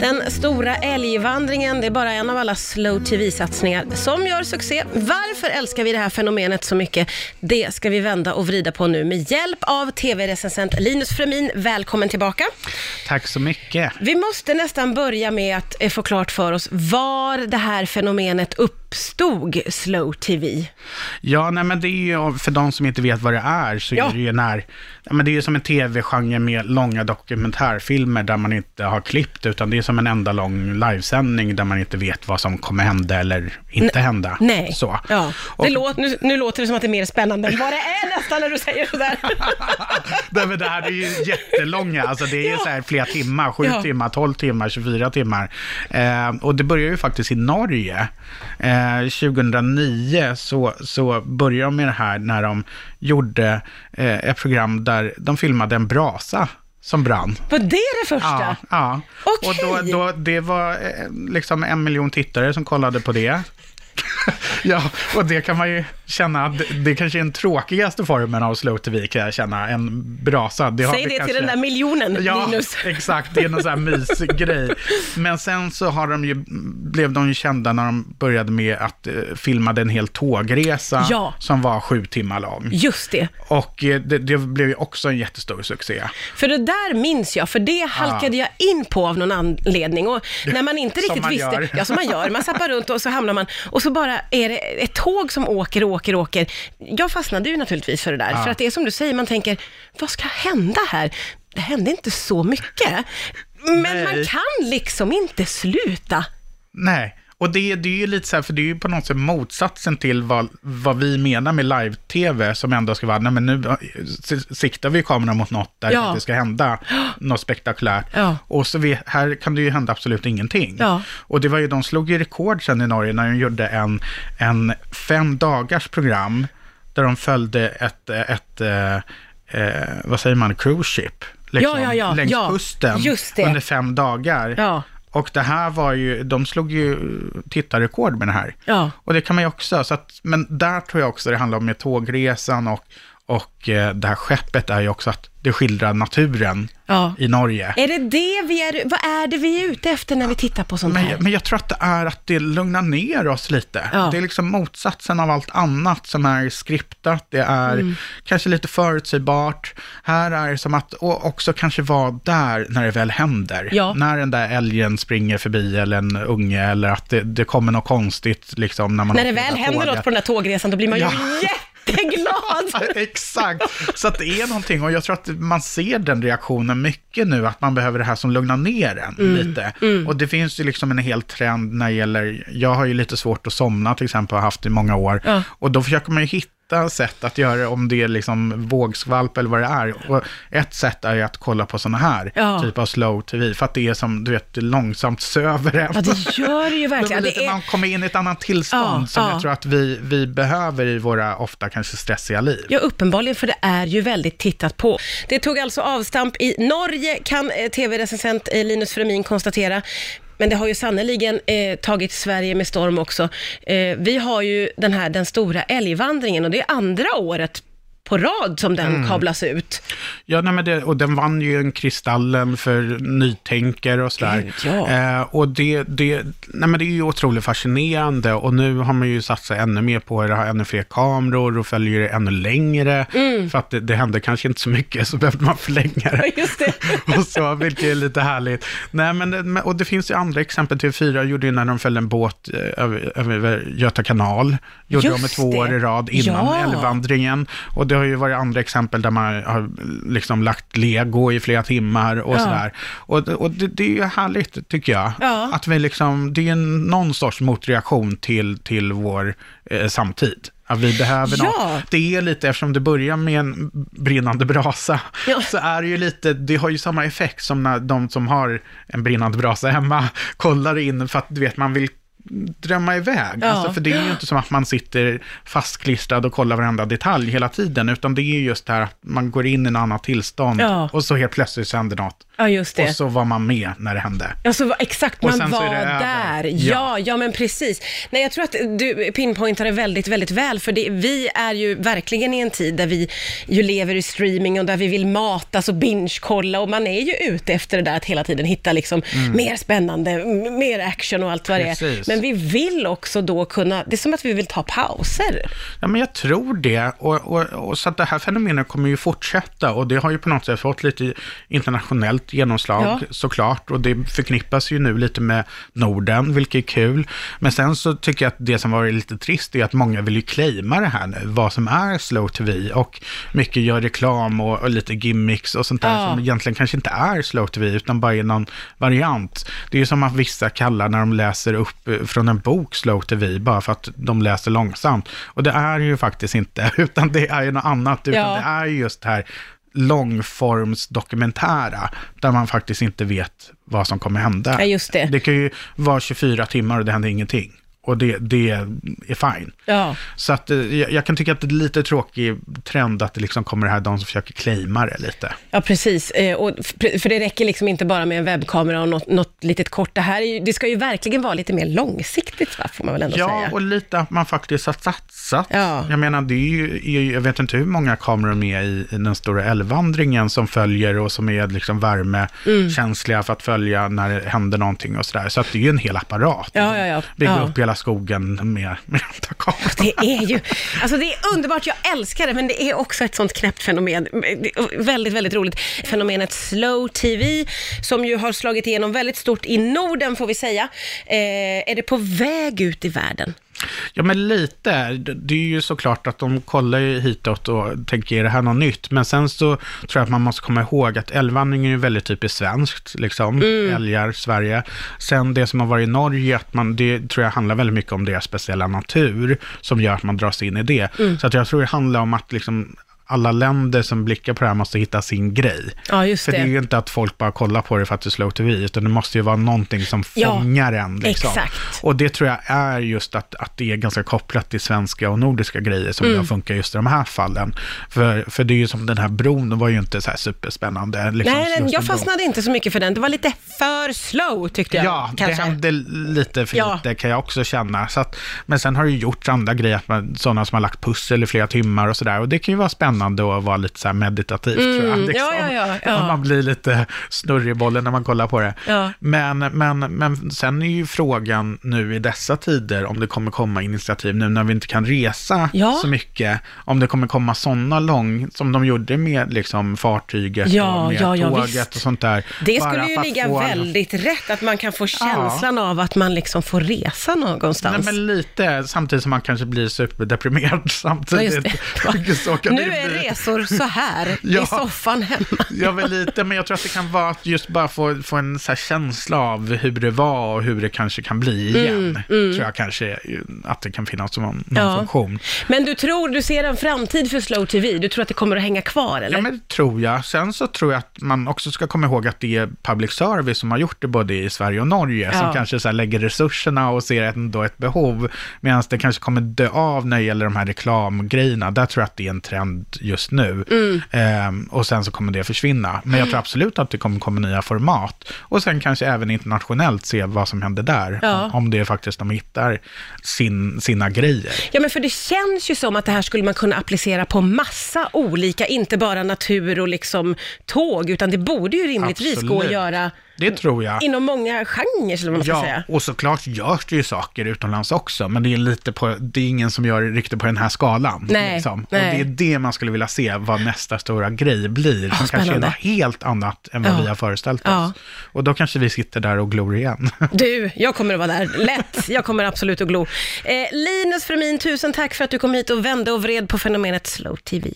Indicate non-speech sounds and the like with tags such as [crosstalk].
Den stora älgvandringen, det är bara en av alla slow tv-satsningar som gör succé. Varför älskar vi det här fenomenet så mycket? Det ska vi vända och vrida på nu med hjälp av tv-recensent Linus Fremin. Välkommen tillbaka. Tack så mycket. Vi måste nästan börja med att eh, få klart för oss var det här fenomenet uppstod, slow tv. Ja, nej, men det är ju, för de som inte vet vad det är, så Ja. är det ju när, men det är ju som en tv-genre med långa dokumentärfilmer där man inte har klippt, utan det är som en enda lång livesändning där man inte vet vad som kommer hända eller inte hända. Nej. Så. Ja. Och- Det låt, nu, nu låter det som att det är mer spännande än vad det är nästan när du säger sådär. [laughs] Nej, men det här är ju jättelånga, alltså det är ju Ja. så här flera timmar, sju Ja. timmar, 12 timmar, 24 timmar. Eh, och det börjar ju faktiskt i Norge. Eh, 2009 så, så började de med det här när de gjorde eh, ett program där de filmade en brasa som brann. Var det det första? Ja, ja. Och Okej. då, då, det var eh, liksom en miljon tittare som kollade på det. [laughs] ja, och det kan man ju känna, att det, kanske är den tråkigaste formen av slow tv kan jag känna, en brasa. Det Säg det kanske... till den där miljonen, Ja, Linus. [laughs] exakt. Det är någon sån här mysgrej. Men sen så har de ju, blev de ju kända när de började med att eh, filma en hel tågresa Ja. som var sju timmar lång. Just det. Och eh, det, det blev ju också en jättestor succé. För det där minns jag, för det halkade jag in på av någon anledning. Och när man inte riktigt man visste, gör. ja som man gör, man zappar runt och så hamnar man, och så bara är det ett tåg som åker, åker, åker. Jag fastnade ju naturligtvis för det där, Ja. för att det är som du säger, man tänker, vad ska hända här? Det hände inte så mycket. Men Nej. man kan liksom inte sluta. Nej, och det, det är ju lite så här, för det är ju på något sätt motsatsen till vad, vad vi menar med live-tv, som ändå ska vara, nej men nu eh, siktar vi kameran mot något där Ja. det ska hända något spektakulärt. Ja. Och så vi, här kan det ju hända absolut ingenting. Ja. Och det var ju, de slog ju rekord sen i Norge när de gjorde en, en fem dagars program, där de följde ett, ett eh, eh, vad säger man, cruise ship. Liksom, Ja, ja, ja, längs kusten just det. under fem dagar. Och det här var ju, de slog ju tittarrekord med det här. Ja. Och det kan man ju också, så att, men där tror jag också det handlar om med tågresan och, och eh, det här skeppet är ju också att det skildrar naturen Ja. i Norge. Är det det vi är, vad är det vi är ute efter när vi tittar på sånt Men, här? men jag tror att det är att det lugnar ner oss lite. Ja. Det är liksom motsatsen av allt annat som är skriptat. Det är Mm. kanske lite förutsägbart. Här är det som att också kanske vara där när det väl händer. Ja. När den där älgen springer förbi eller en unge eller att det, det kommer något konstigt liksom när man När det väl där händer tåget. något på den här tågresan, då blir man ju [laughs] Jätteglad. [laughs] Exakt, så att det är någonting och jag tror att man ser den reaktionen mycket nu, att man behöver det här som lugnar ner en Mm. lite. Och det finns ju liksom en hel trend när det gäller, jag har ju lite svårt att somna till exempel, har haft i många år. Ja. Och då försöker man ju hitta sätt att göra det, om det är liksom vågskvalp eller vad det är. Och ett sätt är ju att kolla på sådana här, Ja. typ av slow tv, för att det är som, du vet, långsamt söver en. Ja, det gör det ju [laughs] verkligen. Det är, Man kommer in i ett annat tillstånd Ja, som ja. jag tror att vi, vi behöver i våra ofta kanske stressiga liv. Ja, uppenbarligen, för det är ju väldigt tittat på. Det tog alltså avstamp i Norge, kan eh, tv-recensent eh, Linus Fremin konstatera. Men det har ju sannoliken eh, tagit Sverige med storm också. Eh, vi har ju den här Den stora älgvandringen och det är andra året på rad som den Mm. kablas ut. Ja, nej, men det, och den vann ju en Kristallen för nytänkare och sådär. Gud, ja. eh, och det, det, nej, men det är ju otroligt fascinerande och nu har man ju satsat ännu mer på det, har ännu fler kameror och följer det ännu längre. Mm. För att det, det hände kanske inte så mycket, så behövde man förlänga det. [laughs] Just det. [laughs] och så, vilket är lite härligt. Nej, men, och det finns ju andra exempel. TV4 gjorde ju när de följde en båt eh, över, över Göta kanal. Gjorde Just de två år i rad innan Ja. älgvandringen. Och det har ju varit andra exempel där man har liksom lagt lego i flera timmar och Ja. sådär. Och, och det, det är ju härligt, tycker jag. Ja. Att vi liksom, det är någon sorts motreaktion till, till vår eh, samtid. Att vi behöver Ja. något. Det är lite, eftersom det börjar med en brinnande brasa, Ja. [laughs] så är det ju lite, det har ju samma effekt som när de som har en brinnande brasa hemma kollar in, för att du vet, man vill drömma iväg. Ja. Alltså, för det är ju inte som att man sitter fastklistrad och kollar varenda detalj hela tiden, utan det är just det här att man går in i en annat tillstånd Ja. och så helt plötsligt så händer något. Ja, just det. Och så var man med när det hände. Ja, så exakt, Och man var där. Ja. Ja. ja, men precis. Nej, jag tror att du pinpointar det väldigt, väldigt väl, för det, vi är ju verkligen i en tid där vi ju lever i streaming och där vi vill matas och binge-kolla och man är ju ute efter det där att hela tiden hitta liksom mer spännande, mer action och allt vad det är. Mm. Men vi vill också då kunna, det är som att vi vill ta pauser. Ja, men jag tror det. Och, och, och så att det här fenomenet kommer ju fortsätta och det har ju på något sätt fått lite internationellt genomslag Ja. såklart. Och det förknippas ju nu lite med Norden, vilket är kul. Men sen så tycker jag att det som varit lite trist är att många vill ju claima det här nu, vad som är slow tv. Och mycket gör reklam och, och lite gimmicks och sånt där Ja. som egentligen kanske inte är slow tv, utan bara är någon variant. Det är ju som att vissa kallar när de läser upp eh, från en bok slow tv, bara för att de läser långsamt. Och det är ju faktiskt inte, [laughs] utan det är ju något annat, utan Ja. det är ju just det här långformsdokumentära, där man faktiskt inte vet vad som kommer hända. Ja, just det. Det kan ju vara 24 timmar och det händer ingenting. Och det, det är fine. Ja. Så att, eh, jag, jag kan tycka att det är lite tråkig trend att det liksom kommer det här, de som försöker claima det lite. Ja, precis. Eh, och för det räcker liksom inte bara med en webbkamera och något, något litet kort. Det, här är ju, det ska ju verkligen vara lite mer långsiktigt, va? får man väl ändå Ja, säga. och lite att man faktiskt har satsat. Ja. Jag menar, det är ju, jag vet inte hur många kameror med i, i den stora älvvandringen som följer och som är liksom värmekänsliga för att följa när det händer någonting och sådär. Så att det är ju en hel apparat. Ja, ja, ja. Bygga Ja. upp hela skogen med, med kameror. Det är ju, alltså det är underbart, jag älskar det, men det är också ett sånt knäppt fenomen. Väldigt, väldigt roligt. Fenomenet slow TV, som ju har slagit igenom väldigt stort i Norden, får vi säga. Eh, är det på väg ut i världen? Ja, men lite. Det är ju såklart att de kollar ju hitåt och tänker, är det här något nytt? Men sen så tror jag att man måste komma ihåg att älgvandring är ju väldigt typiskt svenskt, liksom. Älgar, Sverige. Sen det som har varit i Norge, att man, det tror jag handlar väldigt mycket om deras speciella natur, som gör att man dras in i det. Så att jag tror det handlar om att liksom alla länder som blickar på det här måste hitta sin grej. Ja, just För det är det. ju inte att folk bara kollar på det för att det är slow tv, utan det måste ju vara någonting som Ja, fångar en. Liksom. exakt. Och det tror jag är just att, att det är ganska kopplat till svenska och nordiska grejer som Mm. funkar just i de här fallen. För, för det är ju som den här bron, den var ju inte så här superspännande. Liksom, Nej, nej, jag fastnade inte så mycket för den. Det var lite för slow, tyckte jag. Ja, kanske. det hände lite för Ja. lite kan jag också känna. Så att, men sen har det ju gjorts andra grejer, sådana som har lagt pussel i flera timmar och sådär. Och det kan ju vara spännande och vara lite så här meditativt tror jag. Mm, ja, ja, ja, ja. Man blir lite snurrig i bollen när man kollar på det. Ja. Men, men, men sen är ju frågan nu i dessa tider om det kommer komma initiativ nu när vi inte kan resa Ja. så mycket. Om det kommer komma sådana lång, som de gjorde med liksom fartyget Ja, och med ja, ja, tåget visst. och sånt där. Det skulle ju ligga få- väldigt rätt, att man kan få känslan av att man liksom får resa någonstans. Nej, men lite, samtidigt som man kanske blir superdeprimerad [laughs] Ja, samtidigt. kan nu är resor så här, [laughs] Ja. i soffan hemma. [laughs] Ja, väl lite, men jag tror att det kan vara att just bara få, få en så känsla av hur det var och hur det kanske kan bli igen. Tror jag kanske att det kan finnas som någon, någon Mm, Ja. funktion. Men du tror, du ser en framtid för Slow TV? Du tror att det kommer att hänga kvar, eller? Ja, men det tror jag. Sen så tror jag att man också ska komma ihåg att det är public service som har gjort det både i Sverige och Norge, Ja. som kanske så lägger resurserna och ser ändå ett behov, medan det kanske kommer dö av när det gäller de här reklamgrejerna. Där tror jag att det är en trend just nu. Mm. Ehm, och sen så kommer det försvinna. Men jag tror absolut att det kommer komma nya format. Och sen kanske även internationellt se vad som händer där. Ja. Om det är faktiskt de hittar sin, sina grejer. Ja, men för det känns ju som att det här skulle man kunna applicera på massa olika, inte bara natur och liksom tåg, utan det borde ju rimligtvis gå att Absolut. göra Det tror jag. inom många genrer, vad man Ja, säga. och såklart görs det ju saker utomlands också, men det är lite på, det är ingen som gör det riktigt på den här skalan. Nej, liksom. nej. Och det är det man skulle vilja se, vad nästa stora grej blir, som kanske är något helt annat än vad Ja. vi har föreställt Ja. oss. Och då kanske vi sitter där och glor igen. [laughs] Du, jag kommer att vara där. Lätt. Jag kommer absolut att glo. Eh, Linus Fremin, tusen tack för att du kom hit och vände och vred på fenomenet Slow TV.